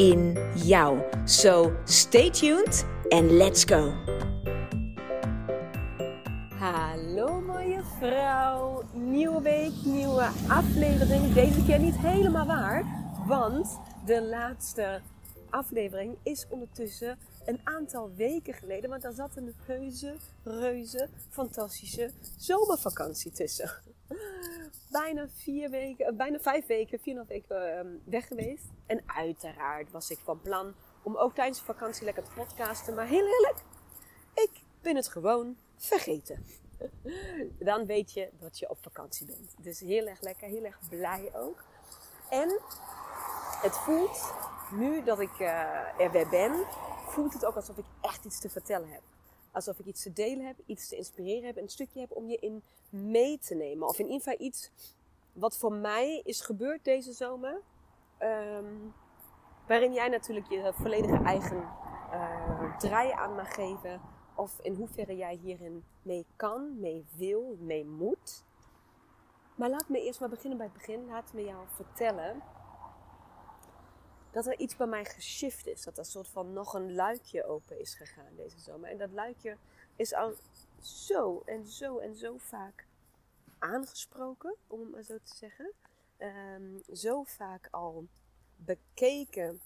in jou. So stay tuned and let's go. Hallo mooie vrouw. Nieuwe week, nieuwe aflevering. Deze keer niet helemaal waar, want de laatste aflevering is ondertussen een aantal weken geleden. Want daar zat een reuze, reuze, fantastische zomervakantie tussen. Bijna vier weken, eh, bijna vijf weken, vier weken ehm, weg geweest. En uiteraard was ik van plan om ook tijdens de vakantie lekker te podcasten. Maar heel eerlijk, ik ben het gewoon vergeten. Dan weet je dat je op vakantie bent. Dus heel erg lekker, heel erg blij ook. En het voelt, nu dat ik uh, er weer ben, voelt het ook alsof ik echt iets te vertellen heb. Alsof ik iets te delen heb, iets te inspireren heb, een stukje heb om je in mee te nemen. Of in ieder geval iets wat voor mij is gebeurd deze zomer. Ehm, waarin jij natuurlijk je volledige eigen uh, draai aan mag geven. Of in hoeverre jij hierin mee kan, mee wil, mee moet. Maar laat me eerst maar beginnen bij het begin. Laat me jou vertellen dat er iets bij mij geshift is. Dat er een soort van nog een luikje open is gegaan deze zomer. En dat luikje is al zo en zo en zo vaak aangesproken, om het maar zo te zeggen. Ehm, zo vaak al bekeken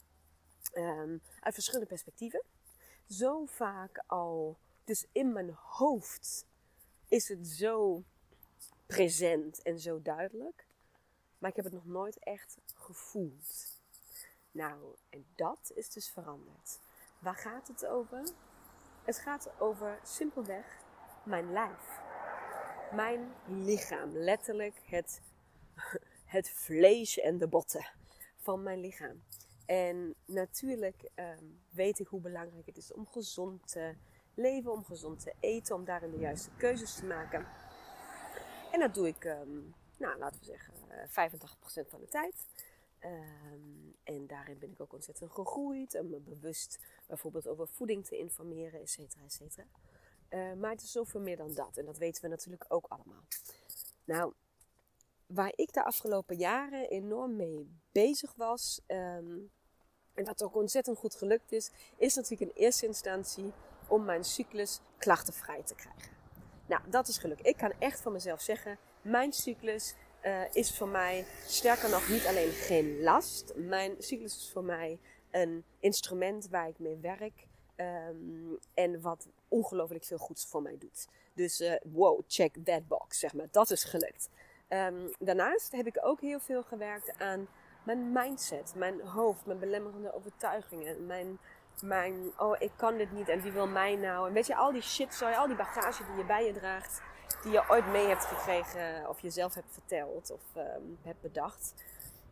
um, uit verschillende perspectieven. Zo vaak al, dus in mijn hoofd is het zo present en zo duidelijk. Maar ik heb het nog nooit echt gevoeld. Nou, en dat is dus veranderd. Waar gaat het over? Het gaat over simpelweg mijn lijf. Mijn lichaam. Letterlijk het, het vlees en de botten van mijn lichaam. En natuurlijk um, weet ik hoe belangrijk het is om gezond te leven, om gezond te eten, om daarin de juiste keuzes te maken. En dat doe ik, um, nou, laten we zeggen, 85% van de tijd. Um, en daarin ben ik ook ontzettend gegroeid. En me bewust bijvoorbeeld over voeding te informeren, et cetera, et cetera. Uh, maar het is zoveel meer dan dat. En dat weten we natuurlijk ook allemaal. Nou, waar ik de afgelopen jaren enorm mee bezig was. Um, en wat ook ontzettend goed gelukt is. Is natuurlijk in eerste instantie om mijn cyclus klachtenvrij te krijgen. Nou, dat is gelukt. Ik kan echt van mezelf zeggen. Mijn cyclus uh, is voor mij sterker nog niet alleen geen last. Mijn cyclus is voor mij een instrument waar ik mee werk. Um, en wat ongelooflijk veel goeds voor mij doet. Dus uh, wow, check that box, zeg maar. Dat is gelukt. Um, daarnaast heb ik ook heel veel gewerkt aan mijn mindset, mijn hoofd, mijn belemmerende overtuigingen, mijn, mijn oh ik kan dit niet en wie wil mij nou? En weet je, al die shit, sorry, al die bagage die je bij je draagt die je ooit mee hebt gekregen of jezelf hebt verteld of um, hebt bedacht.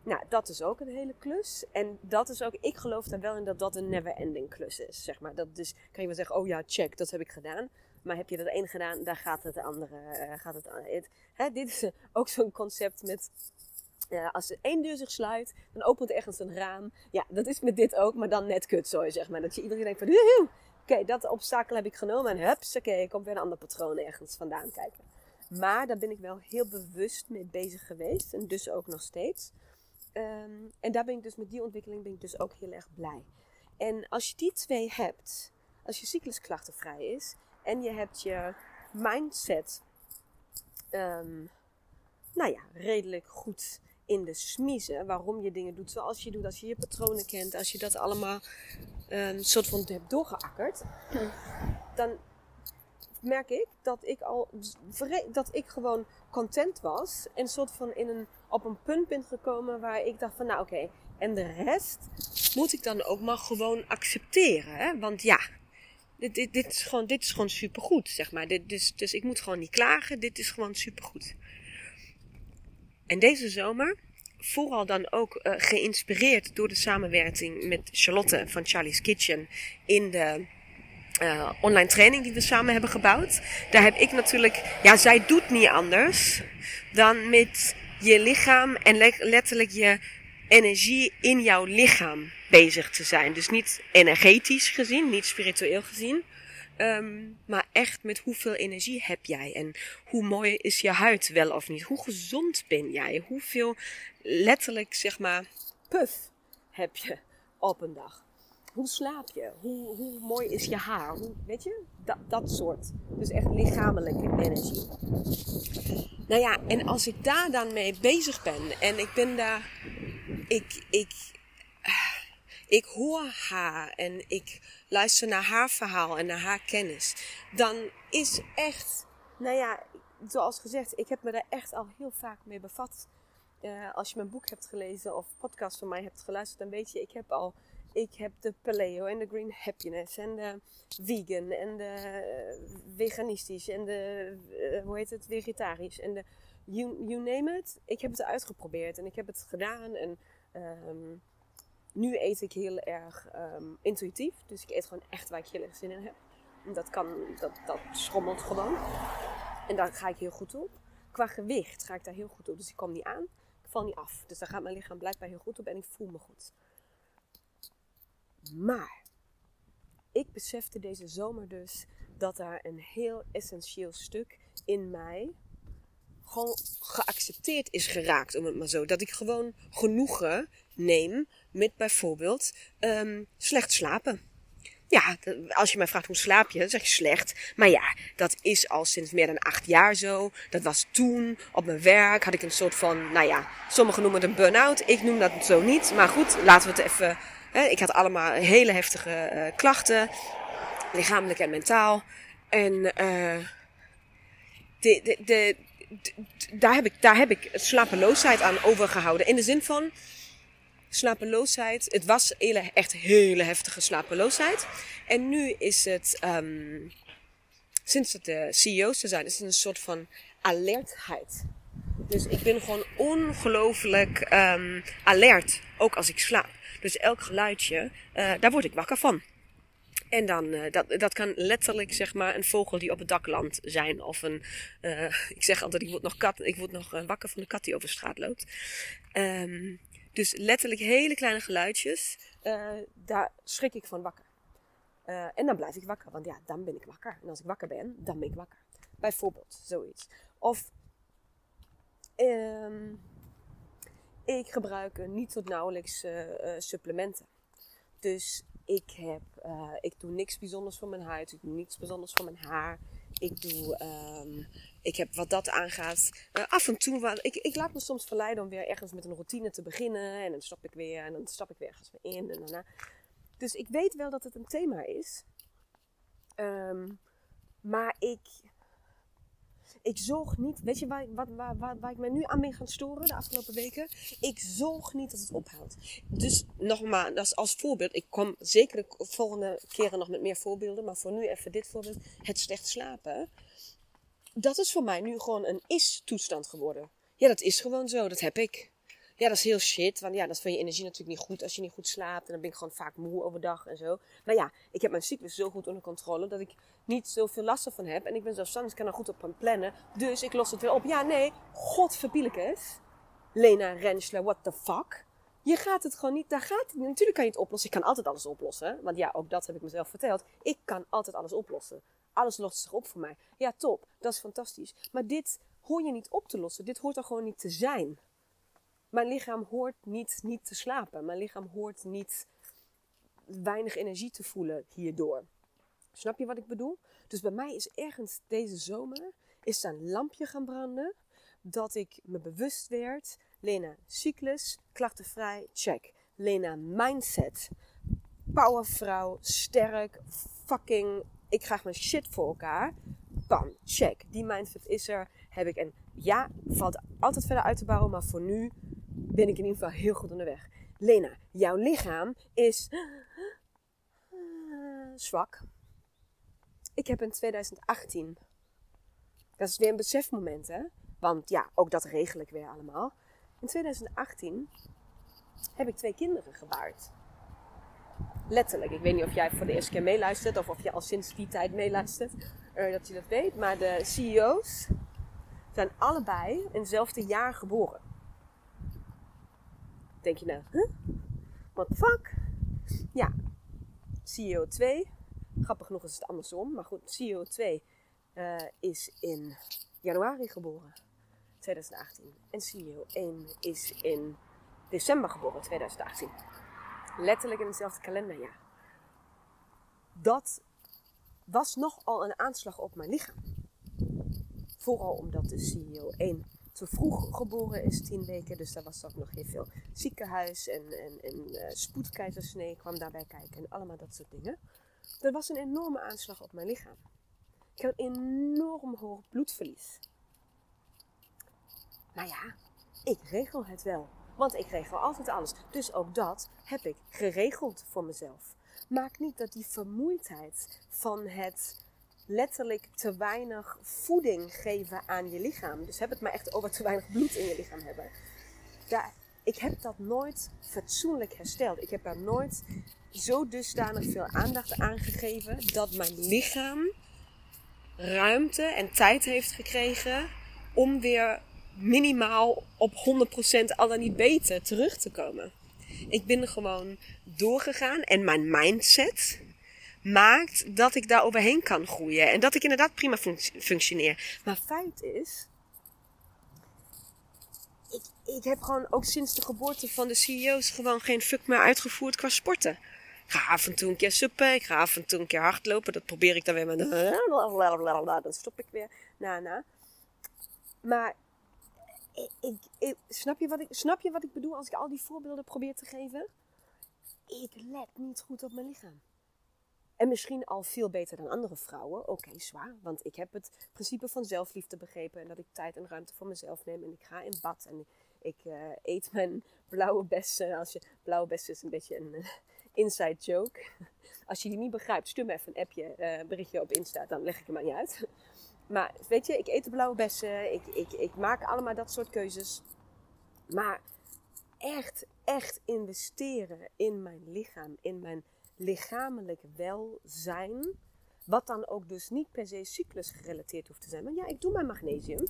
Nou, dat is ook een hele klus. En dat is ook, ik geloof er wel in dat dat een never-ending klus is. Zeg maar. dat dus kan je wel zeggen, oh ja, check, dat heb ik gedaan. Maar heb je dat één gedaan, daar gaat het andere. Uh, gaat het, hè, dit is ook zo'n concept met. Uh, als één deur zich sluit, dan opent ergens een raam. Ja, dat is met dit ook, maar dan net kut, zo zeg maar. Dat je iedereen denkt van, Oké, dat obstakel heb ik genomen en hups, oké, ik kom weer een ander patroon ergens vandaan kijken. Maar daar ben ik wel heel bewust mee bezig geweest en dus ook nog steeds. Um, en daar ben ik dus met die ontwikkeling ben ik dus ook heel erg blij. En als je die twee hebt, als je cyclus klachtenvrij is en je hebt je mindset, um, nou ja, redelijk goed in de smiezen. Waarom je dingen doet zoals je doet. Als je je patronen kent. Als je dat allemaal een ehm, soort van hebt doorgeakkerd. Dan merk ik dat ik al dat ik gewoon content was. En soort van in een, op een punt ben gekomen waar ik dacht van nou oké. en de rest moet ik dan ook maar gewoon accepteren. Hè? Want ja, dit, dit, dit, is gewoon, dit is gewoon supergoed, zeg maar. Dit, dus, dus ik moet gewoon niet klagen. Dit is gewoon supergoed. En deze zomer vooral dan ook uh, geïnspireerd door de samenwerking met Charlotte van Charlie's Kitchen in de uh, online training die we samen hebben gebouwd. Daar heb ik natuurlijk, ja, zij doet niet anders dan met je lichaam en letterlijk je energie in jouw lichaam bezig te zijn. Dus niet energetisch gezien, niet spiritueel gezien. Um, maar echt met hoeveel energie heb jij en hoe mooi is je huid wel of niet? Hoe gezond ben jij? Hoeveel letterlijk zeg maar puff heb je op een dag? Hoe slaap je? Hoe, hoe mooi is je haar? Hoe, weet je? Dat, dat soort. Dus echt lichamelijke energie. Nou ja, en als ik daar dan mee bezig ben en ik ben daar. Ik, ik, ik hoor haar en ik luister naar haar verhaal en naar haar kennis. Dan is echt. Nou ja, zoals gezegd, ik heb me daar echt al heel vaak mee bevat. Uh, als je mijn boek hebt gelezen of podcast van mij hebt geluisterd, dan weet je, ik heb al ik heb de paleo en de green happiness en de vegan en de uh, veganistisch en de, uh, hoe heet het, vegetarisch en de, you, you, name it. Ik heb het uitgeprobeerd en ik heb het gedaan en um, nu eet ik heel erg um, intuïtief. Dus ik eet gewoon echt waar ik heel erg zin in heb. Dat kan, dat, dat schommelt gewoon. En daar ga ik heel goed op. Qua gewicht ga ik daar heel goed op. Dus ik kom niet aan. Ik val niet af. Dus daar gaat mijn lichaam blijkbaar heel goed op en ik voel me goed. Maar ik besefte deze zomer dus dat daar een heel essentieel stuk in mij gewoon geaccepteerd is geraakt, om het maar zo. Dat ik gewoon genoegen neem met bijvoorbeeld um, slecht slapen. Ja, als je mij vraagt hoe slaap je, dan zeg je slecht. Maar ja, dat is al sinds meer dan acht jaar zo. Dat was toen, op mijn werk had ik een soort van, nou ja, sommigen noemen het een burn-out. Ik noem dat zo niet. Maar goed, laten we het even ik had allemaal hele heftige uh, klachten, lichamelijk en mentaal. En de, de, de, daar, heb ik, daar heb ik slapeloosheid aan overgehouden. In de zin van slapeloosheid. Het was hele, echt hele heftige slapeloosheid. En nu is het, um, sinds het de CEO's er zijn, is het een soort van alertheid. Dus ik ben gewoon ongelooflijk um, alert, ook als ik slaap. Dus elk geluidje, uh, daar word ik wakker van. En dan, uh, dat, dat kan letterlijk zeg maar een vogel die op het dak landt zijn. Of een, ik zeg altijd, ik word nog, kat, ik word nog wakker van de kat die over de straat loopt. Um, dus letterlijk hele kleine geluidjes, daar schrik ik van wakker. en dan blijf ik wakker, want ja, dan ben ik wakker. En als ik wakker ben, dan ben ik wakker. Bijvoorbeeld, zoiets. Of... Um, ik gebruik niet tot nauwelijks uh, supplementen. Dus ik, heb, ik doe niks bijzonders voor mijn huid. Ik doe niks bijzonders voor mijn haar. Ik doe, um, ik heb wat dat aangaat, uh, af en toe wat. Ik, ik laat me soms verleiden om weer ergens met een routine te beginnen. En dan stap ik weer en dan stap ik weer ergens weer in. En daarna. Dus ik weet wel dat het een thema is. Um, maar ik ik zoog niet, weet je waar, waar, waar, waar ik me nu aan ben gaan storen de afgelopen weken? Ik zoog niet dat het ophoudt. Dus nogmaals, is als voorbeeld. Ik kom zeker de volgende keren nog met meer voorbeelden. Maar voor nu even dit voorbeeld. Het slecht slapen. Dat is voor mij nu gewoon een is-toestand geworden. Ja, dat is gewoon zo. Dat heb ik. Ja, dat is heel shit. Want ja, dat is van je energie natuurlijk niet goed als je niet goed slaapt. En dan ben ik gewoon vaak moe overdag en zo. Maar ja, ik heb mijn cyclus zo goed onder controle dat ik niet zoveel last ervan heb. En ik ben zelfstandig, ik kan er goed op plannen. Dus ik los het weer op. Ja, nee, godverpielekes. Lena Rensler, what the fuck? Je gaat het gewoon niet, daar gaat het niet. Natuurlijk kan je het oplossen. Ik kan altijd alles oplossen. Want ja, ook dat heb ik mezelf verteld. Ik kan altijd alles oplossen. Alles lost zich op voor mij. Ja, top. Dat is fantastisch. Maar dit hoor je niet op te lossen. Dit hoort er gewoon niet te zijn. Mijn lichaam hoort niet, niet te slapen. Mijn lichaam hoort niet weinig energie te voelen hierdoor. Snap je wat ik bedoel? Dus bij mij is ergens deze zomer is een lampje gaan branden. Dat ik me bewust werd. Lena, cyclus, klachtenvrij, check. Lena, mindset. Powervrouw, sterk, fucking, ik krijg mijn shit voor elkaar. Bam, check. Die mindset is er, heb ik. En ja, valt altijd verder uit te bouwen, maar voor nu ben ik in ieder geval heel goed onderweg. Lena, jouw lichaam is zwak. Ik heb in 2018, dat is weer een besefmoment hè, want ja, ook dat regel ik weer allemaal. In 2018 heb ik twee kinderen gebaard. Letterlijk. Ik weet niet of jij voor de eerste keer meeluistert of of je al sinds die tijd meeluistert. Uh, dat je dat weet. Maar de CEO's zijn allebei in hetzelfde jaar geboren. Denk je nou, huh? What the fuck? Ja, CEO 2. Grappig genoeg is het andersom. Maar goed, CEO 2 uh, is in januari geboren. 2018. En CEO 1 is in december geboren, 2018. Letterlijk in hetzelfde kalenderjaar. Dat was nogal een aanslag op mijn lichaam. Vooral omdat de CEO 1 te vroeg geboren is, 10 weken. Dus daar was ook nog heel veel ziekenhuis en, en, en uh, spoedkeizersnee kwam daarbij kijken. En allemaal dat soort dingen. Dat was een enorme aanslag op mijn lichaam. Ik had enorm hoog bloedverlies. Maar ja, ik regel het wel. Want ik regel altijd alles. Dus ook dat heb ik geregeld voor mezelf. Maak niet dat die vermoeidheid van het letterlijk te weinig voeding geven aan je lichaam. Dus heb het maar echt over te weinig bloed in je lichaam hebben. Ik heb dat nooit fatsoenlijk hersteld. Ik heb daar nooit zo dusdanig veel aandacht aan gegeven dat mijn lichaam ruimte en tijd heeft gekregen om weer minimaal op 100% al dan niet beter terug te komen. Ik ben gewoon doorgegaan en mijn mindset maakt dat ik daar overheen kan groeien. En dat ik inderdaad prima functioneer. Maar feit is, ik, ik heb gewoon ook sinds de geboorte van de CEO's gewoon geen fuck meer uitgevoerd qua sporten. Ik ga af en toe een keer suppen, ik ga af en toe een keer hardlopen. Dat probeer ik dan weer met... Dan stop ik weer. Na, na. Maar ik, ik, snap, je wat ik, snap je wat ik bedoel als ik al die voorbeelden probeer te geven? Ik let niet goed op mijn lichaam. En misschien al veel beter dan andere vrouwen. Oké, zwaar. Want ik heb het principe van zelfliefde begrepen. En dat ik tijd en ruimte voor mezelf neem. En ik ga in bad. En ik uh, eet mijn blauwe bessen. Als je, blauwe bessen is een beetje een uh, inside joke. Als je die niet begrijpt, stuur me even een appje, uh, berichtje op Insta. Dan leg ik hem aan je uit. Maar weet je, ik eet de blauwe bessen. Ik, ik, ik maak allemaal dat soort keuzes. Maar echt, echt investeren in mijn lichaam. In mijn lichamelijk welzijn. Wat dan ook dus niet per se cyclus gerelateerd hoeft te zijn. Maar ja, ik doe mijn magnesium.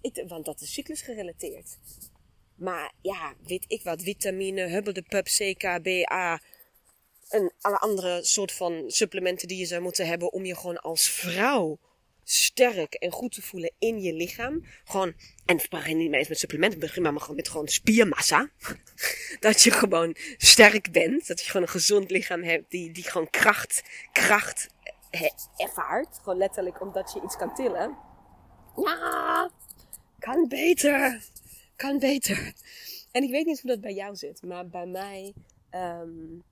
Ik, want dat is cyclus gerelateerd. Maar ja, weet ik wat. Vitamine, hubbel de pub, CKBA. En alle andere soort van supplementen die je zou moeten hebben om je gewoon als vrouw sterk en goed te voelen in je lichaam. Gewoon, en ik begin niet eens met supplementen, begin maar gewoon met gewoon spiermassa. dat je gewoon sterk bent. Dat je gewoon een gezond lichaam hebt die, die gewoon kracht, kracht ervaart. Gewoon letterlijk omdat je iets kan tillen. Ja, kan beter. Kan beter. En ik weet niet hoe dat bij jou zit, maar bij mij um,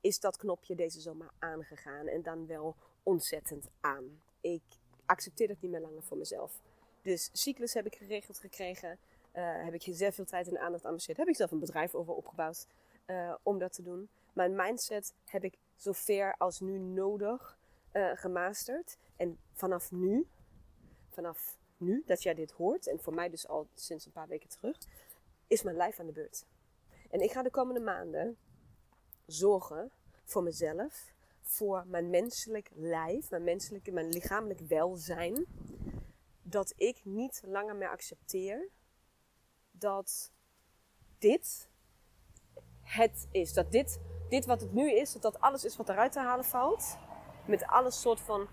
is dat knopje deze zomer aangegaan. En dan wel ontzettend aan. Ik accepteer dat niet meer langer voor mezelf. Dus cyclus heb ik geregeld gekregen. Uh, heb ik zeer veel tijd en aandacht aan besteed. Heb ik zelf een bedrijf over opgebouwd uh, om dat te doen. Mijn mindset heb ik zo ver als nu nodig uh, gemasterd. En vanaf nu, vanaf nu dat jij dit hoort, en voor mij dus al sinds een paar weken terug, is mijn lijf aan de beurt. En ik ga de komende maanden zorgen voor mezelf voor mijn menselijk lijf, mijn, menselijke, mijn lichamelijk welzijn, dat ik niet langer meer accepteer dat dit het is. Dat dit, dit wat het nu is, dat dat alles is wat eruit te halen valt. Met alle soort van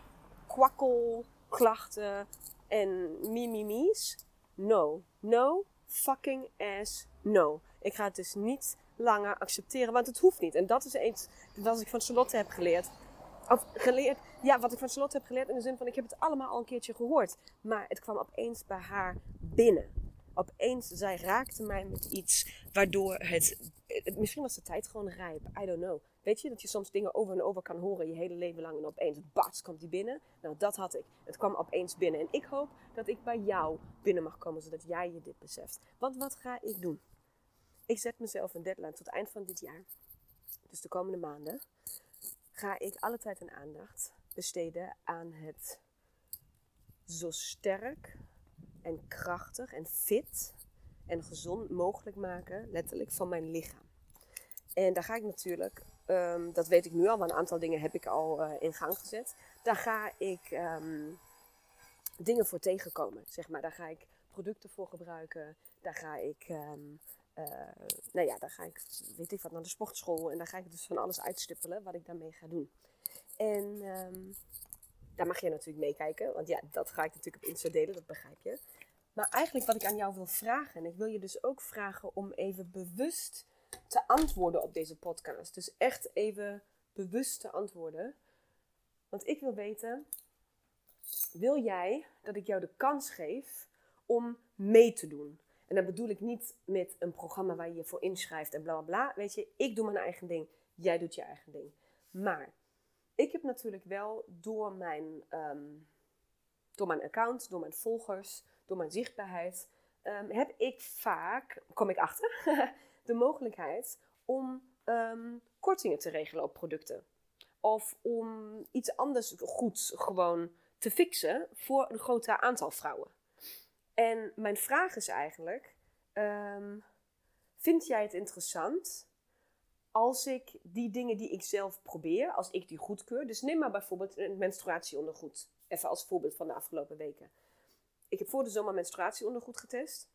kwakkelklachten en mimimies. No. No fucking ass no. Ik ga het dus niet langer accepteren. Want het hoeft niet. En dat is iets wat ik van Charlotte heb geleerd. Of geleerd, ja, wat ik van Charlotte heb geleerd in de zin van ik heb het allemaal al een keertje gehoord. Maar het kwam opeens bij haar binnen. Opeens, zij raakte mij met iets waardoor het, misschien was de tijd gewoon rijp. I don't know. Weet je, dat je soms dingen over en over kan horen je hele leven lang en opeens, bats, komt die binnen. Nou, dat had ik. Het kwam opeens binnen. En ik hoop dat ik bij jou binnen mag komen, zodat jij je dit beseft. Want wat ga ik doen? Ik zet mezelf een deadline tot het eind van dit jaar. Dus de komende maanden ga ik alle tijd en aandacht besteden aan het zo sterk en krachtig en fit en gezond mogelijk maken, letterlijk, van mijn lichaam. En daar ga ik natuurlijk, ehm, dat weet ik nu al, want een aantal dingen heb ik al uh, in gang gezet. Daar ga ik um, dingen voor tegenkomen, zeg maar. Daar ga ik producten voor gebruiken. Daar ga ik, um, uh, nou ja, daar ga ik, weet ik wat, naar de sportschool. En daar ga ik dus van alles uitstippelen wat ik daarmee ga doen. En daar mag je natuurlijk meekijken, want ja, dat ga ik natuurlijk op Insta delen, dat begrijp je. Maar eigenlijk wat ik aan jou wil vragen, en ik wil je dus ook vragen om even bewust te antwoorden op deze podcast. Dus echt even bewust te antwoorden. Want ik wil weten, wil jij dat ik jou de kans geef om mee te doen? En dan bedoel ik niet met een programma waar je je voor inschrijft en bla bla bla. Weet je, ik doe mijn eigen ding, jij doet je eigen ding. Maar ik heb natuurlijk wel door mijn, ehm, door mijn account, door mijn volgers, door mijn zichtbaarheid, um, heb ik vaak, kom ik achter, de mogelijkheid om ehm, kortingen te regelen op producten. Of om iets anders goed gewoon te fixen voor een groter aantal vrouwen. En mijn vraag is eigenlijk: vind jij het interessant als ik die dingen die ik zelf probeer, als ik die goedkeur. Dus neem maar bijvoorbeeld een menstruatieondergoed. Even als voorbeeld van de afgelopen weken. Ik heb voor de zomer menstruatieondergoed getest.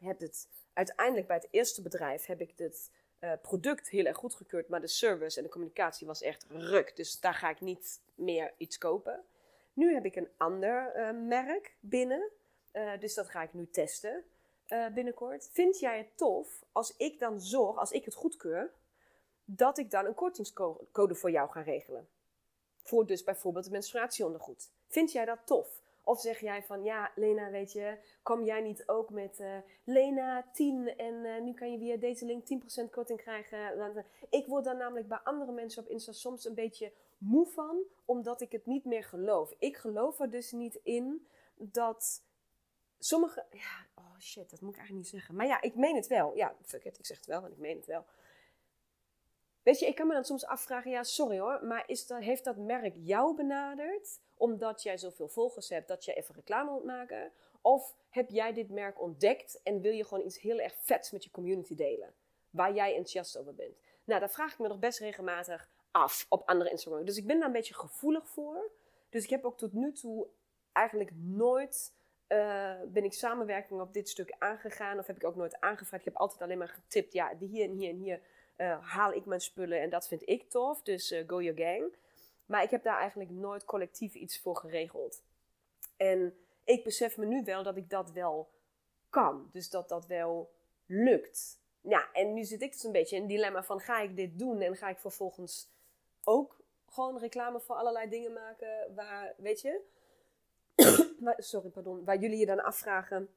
Heb het uiteindelijk bij het eerste bedrijf heb ik het uh, product heel erg goedgekeurd, maar de service en de communicatie was echt ruk. Dus daar ga ik niet meer iets kopen. Nu heb ik een ander uh, merk binnen, uh, dus dat ga ik nu testen binnenkort. Vind jij het tof als ik dan zorg, als ik het goedkeur, dat ik dan een kortingscode voor jou ga regelen. Voor dus bijvoorbeeld het menstruatieondergoed. Vind jij dat tof? Of zeg jij van, ja, Lena, weet je, kom jij niet ook met uh, Lena 10 en nu kan je via deze link 10% korting krijgen. Eh, ik word dan namelijk bij andere mensen op Insta soms een beetje moe van, omdat ik het niet meer geloof. Ik geloof er dus niet in dat sommige, ja, oh shit, dat moet ik eigenlijk niet zeggen. Maar ja, ik meen het wel. Ja, fuck it, ik zeg het wel, want ik meen het wel. Weet je, ik kan me dan soms afvragen, ja, sorry hoor, maar is dat, heeft dat merk jou benaderd omdat jij zoveel volgers hebt dat je even reclame moet maken? Of heb jij dit merk ontdekt en wil je gewoon iets heel erg vets met je community delen? Waar jij enthousiast over bent? Nou, daar vraag ik me nog best regelmatig af op andere Instagram. Dus ik ben daar een beetje gevoelig voor. Dus ik heb ook tot nu toe eigenlijk nooit uh, ben ik samenwerking op dit stuk aangegaan. Of heb ik ook nooit aangevraagd. Ik heb altijd alleen maar getipt. Ja, hier en hier en hier uh, haal ik mijn spullen en dat vind ik tof. Dus uh, go your gang. Maar ik heb daar eigenlijk nooit collectief iets voor geregeld. En ik besef me nu wel dat ik dat wel kan. Dus dat dat wel lukt. Ja, en nu zit ik dus een beetje in een dilemma van ga ik dit doen en ga ik vervolgens ook gewoon reclame voor allerlei dingen maken waar, weet je, sorry, pardon, waar jullie je dan afvragen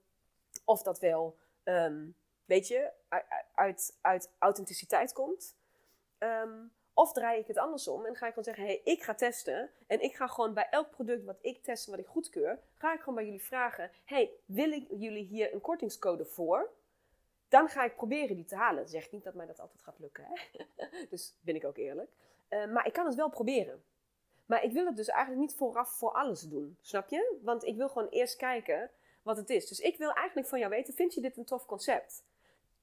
of dat wel um, weet je, uit, uit authenticiteit komt. Ehm, of draai ik het andersom en ga ik gewoon zeggen: hey, ik ga testen. En ik ga gewoon bij elk product wat ik test en wat ik goedkeur, ga ik gewoon bij jullie vragen: hey, wil ik jullie hier een kortingscode voor? Dan ga ik proberen die te halen. Dat zeg ik niet dat mij dat altijd gaat lukken, hè? dus ben ik ook eerlijk. Uh, maar ik kan het wel proberen. Maar ik wil het dus eigenlijk niet vooraf voor alles doen. Snap je? Want ik wil gewoon eerst kijken wat het is. Dus ik wil eigenlijk van jou weten: vind je dit een tof concept?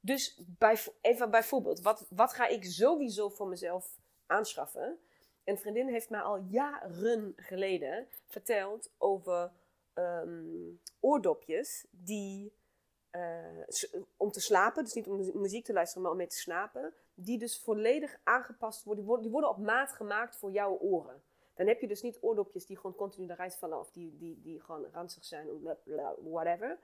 Dus bij, even bijvoorbeeld, wat, wat ga ik sowieso voor mezelf aanschaffen? Een vriendin heeft mij al jaren geleden verteld over um, oordopjes die uh, om te slapen, dus niet om muziek te luisteren, maar om mee te slapen, die dus volledig aangepast worden, die worden op maat gemaakt voor jouw oren. Dan heb je dus niet oordopjes die gewoon continu eruit vallen of die, die, die gewoon ranzig zijn, whatever.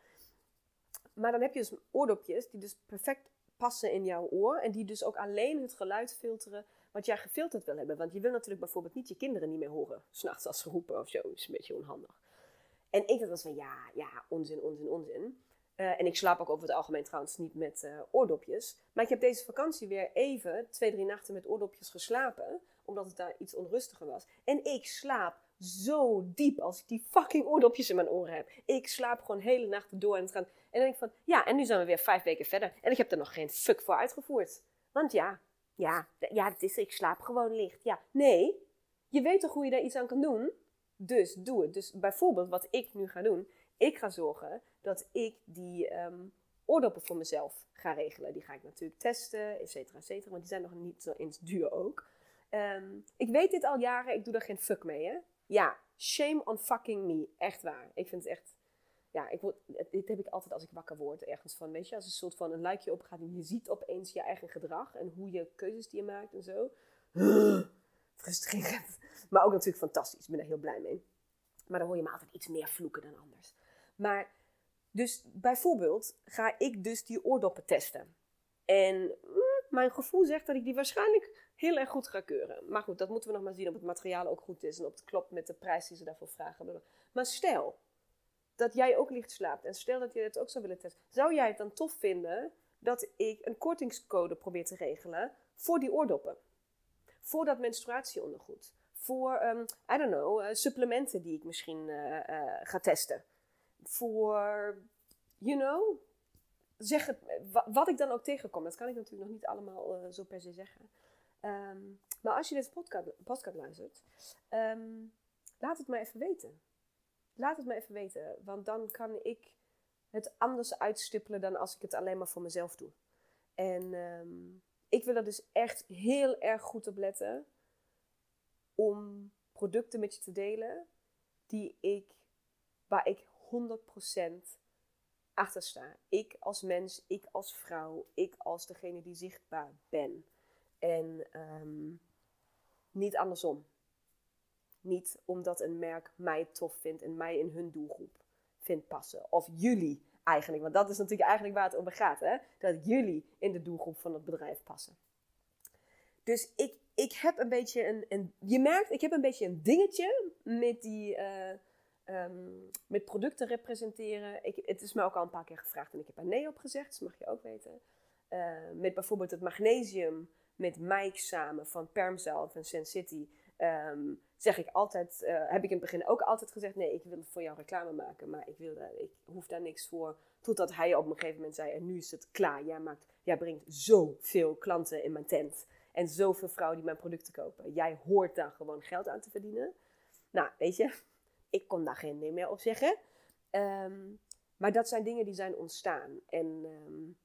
Maar dan heb je dus oordopjes die dus perfect passen in jouw oor. En die dus ook alleen het geluid filteren wat jij gefilterd wil hebben. Want je wil natuurlijk bijvoorbeeld niet je kinderen niet meer horen. S'nachts als ze roepen of zo. is een beetje onhandig. En ik dacht van ja, ja, onzin, onzin, onzin. Uh, en ik slaap ook over het algemeen trouwens niet met uh, oordopjes. Maar ik heb deze vakantie weer even twee, drie nachten met oordopjes geslapen. Omdat het daar iets onrustiger was. En ik slaap zo diep als ik die fucking oordopjes in mijn oren heb. Ik slaap gewoon hele nachten door en het gaat... En dan denk ik van, ja, en nu zijn we weer vijf weken verder. En ik heb er nog geen fuck voor uitgevoerd. Want ja, ja, ja, het is, ik slaap gewoon licht. Ja, nee, je weet toch hoe je daar iets aan kan doen? Dus doe het. Dus bijvoorbeeld wat ik nu ga doen. Ik ga zorgen dat ik die um, oordoppen voor mezelf ga regelen. Die ga ik natuurlijk testen, et cetera, et cetera. Want die zijn nog niet zo eens duur ook. Ehm, ik weet dit al jaren, ik doe er geen fuck mee, hè. Ja, shame on fucking me. Echt waar. Ik vind het echt... Ja, ik word, dit heb ik altijd als ik wakker word ergens van. Weet je, als een soort van een luikje opgaat en je ziet opeens je eigen gedrag en hoe je keuzes die je maakt en zo. Frustrerend. Maar ook natuurlijk fantastisch. Ik ben er heel blij mee. Maar dan hoor je me altijd iets meer vloeken dan anders. Maar dus bijvoorbeeld ga ik dus die oordoppen testen. En mm, mijn gevoel zegt dat ik die waarschijnlijk heel erg goed ga keuren. Maar goed, dat moeten we nog maar zien of het materiaal ook goed is en of het klopt met de prijs die ze daarvoor vragen. Maar stel dat jij ook licht slaapt en stel dat je het ook zou willen testen. Zou jij het dan tof vinden dat ik een kortingscode probeer te regelen voor die oordoppen? Voor dat menstruatieondergoed? Voor, um, I don't know, uh, supplementen die ik misschien uh, uh, ga testen? Voor, you know, zeg het, wat ik dan ook tegenkom. Dat kan ik natuurlijk nog niet allemaal zo per se zeggen. Um, maar als je dit podcast, podcast luistert, um, laat het me even weten. Laat het me even weten, want dan kan ik het anders uitstippelen dan als ik het alleen maar voor mezelf doe. En um, ik wil er dus echt heel erg goed op letten om producten met je te delen die ik, waar ik 100% achter sta. Ik als mens, ik als vrouw, ik als degene die zichtbaar ben. En um, niet andersom. Niet omdat een merk mij tof vindt en mij in hun doelgroep vindt passen. Of jullie eigenlijk, want dat is natuurlijk eigenlijk waar het om gaat. Hè? Dat jullie in de doelgroep van het bedrijf passen. Dus ik, ik heb een beetje een, Je merkt, ik heb een beetje een dingetje met die. Uh, um, met producten representeren. Ik, het is me ook al een paar keer gevraagd en ik heb er nee op gezegd, dat mag je ook weten. Uh, met bijvoorbeeld het magnesium met Mike samen van Permzelf en Sen City. Um, zeg ik altijd, uh, heb ik in het begin ook altijd gezegd: nee, ik wil voor jou reclame maken, maar ik, wil ik hoef daar niks voor. Totdat hij op een gegeven moment zei: en nu is het klaar. Jij, maakt, jij brengt zoveel klanten in mijn tent. En zoveel vrouwen die mijn producten kopen. Jij hoort daar gewoon geld aan te verdienen. Nou, weet je, ik kon daar geen nee meer op zeggen. Um, maar dat zijn dingen die zijn ontstaan. En um,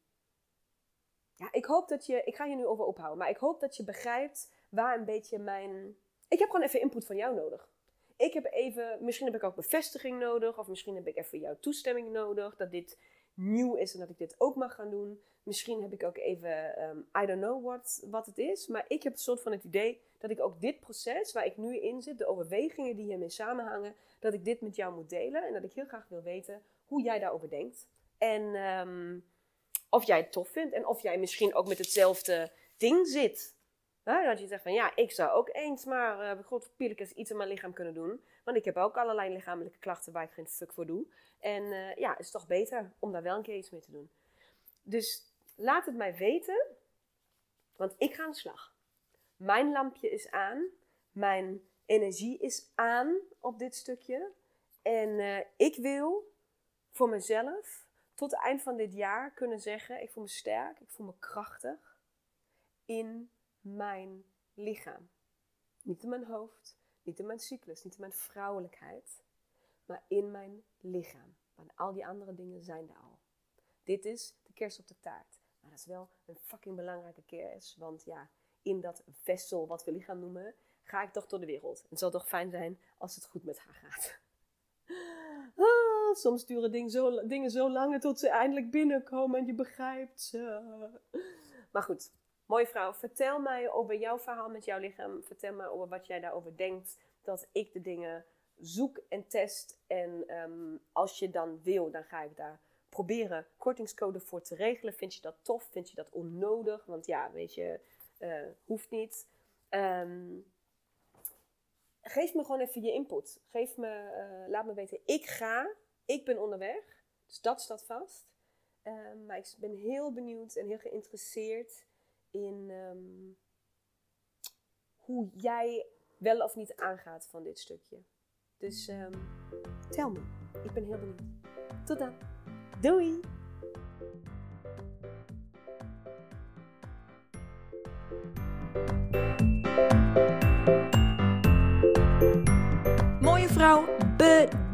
ja, ik hoop dat je, ik ga hier nu over ophouden, maar ik hoop dat je begrijpt waar een beetje mijn. Ik heb gewoon even input van jou nodig. Ik heb even, misschien heb ik ook bevestiging nodig, of misschien heb ik even jouw toestemming nodig dat dit nieuw is en dat ik dit ook mag gaan doen. Misschien heb ik ook even, um, I don't know what, wat het is, maar ik heb een soort van het idee dat ik ook dit proces waar ik nu in zit, de overwegingen die hiermee samenhangen, dat ik dit met jou moet delen en dat ik heel graag wil weten hoe jij daarover denkt. En um, of jij het tof vindt en of jij misschien ook met hetzelfde ding zit. Dat je zegt van ja, ik zou ook eens maar uh, god iets in mijn lichaam kunnen doen. Want ik heb ook allerlei lichamelijke klachten waar ik geen fuck voor doe. En uh, ja, is toch beter om daar wel een keer iets mee te doen. Dus laat het mij weten, want ik ga aan de slag. Mijn lampje is aan, mijn energie is aan op dit stukje. En uh, ik wil voor mezelf tot het eind van dit jaar kunnen zeggen: ik voel me sterk, ik voel me krachtig in mijn lichaam. Niet in mijn hoofd, niet in mijn cyclus, niet in mijn vrouwelijkheid, maar in mijn lichaam. Want al die andere dingen zijn er al. Dit is de kerst op de taart. Maar dat is wel een fucking belangrijke kerst. Want ja, in dat vessel wat we lichaam noemen, ga ik toch door de wereld. En het zal toch fijn zijn als het goed met haar gaat. Soms duren dingen zo, dingen zo lang tot ze eindelijk binnenkomen en je begrijpt ze. Maar goed, mooie vrouw, vertel mij over jouw verhaal met jouw lichaam. Vertel mij over wat jij daarover denkt. Dat ik de dingen zoek en test. En um, als je dan wil, dan ga ik daar proberen kortingscode voor te regelen. Vind je dat tof? Vind je dat onnodig? Want ja, weet je, uh, hoeft niet. Um, geef me gewoon even je input. Geef me, uh, laat me weten, ik ga, ik ben onderweg. Dus dat staat vast. Um, maar ik ben heel benieuwd en heel geïnteresseerd in um, hoe jij wel of niet aangaat van dit stukje. Dus um, tel me. Ik ben heel benieuwd. Tot dan. Doei!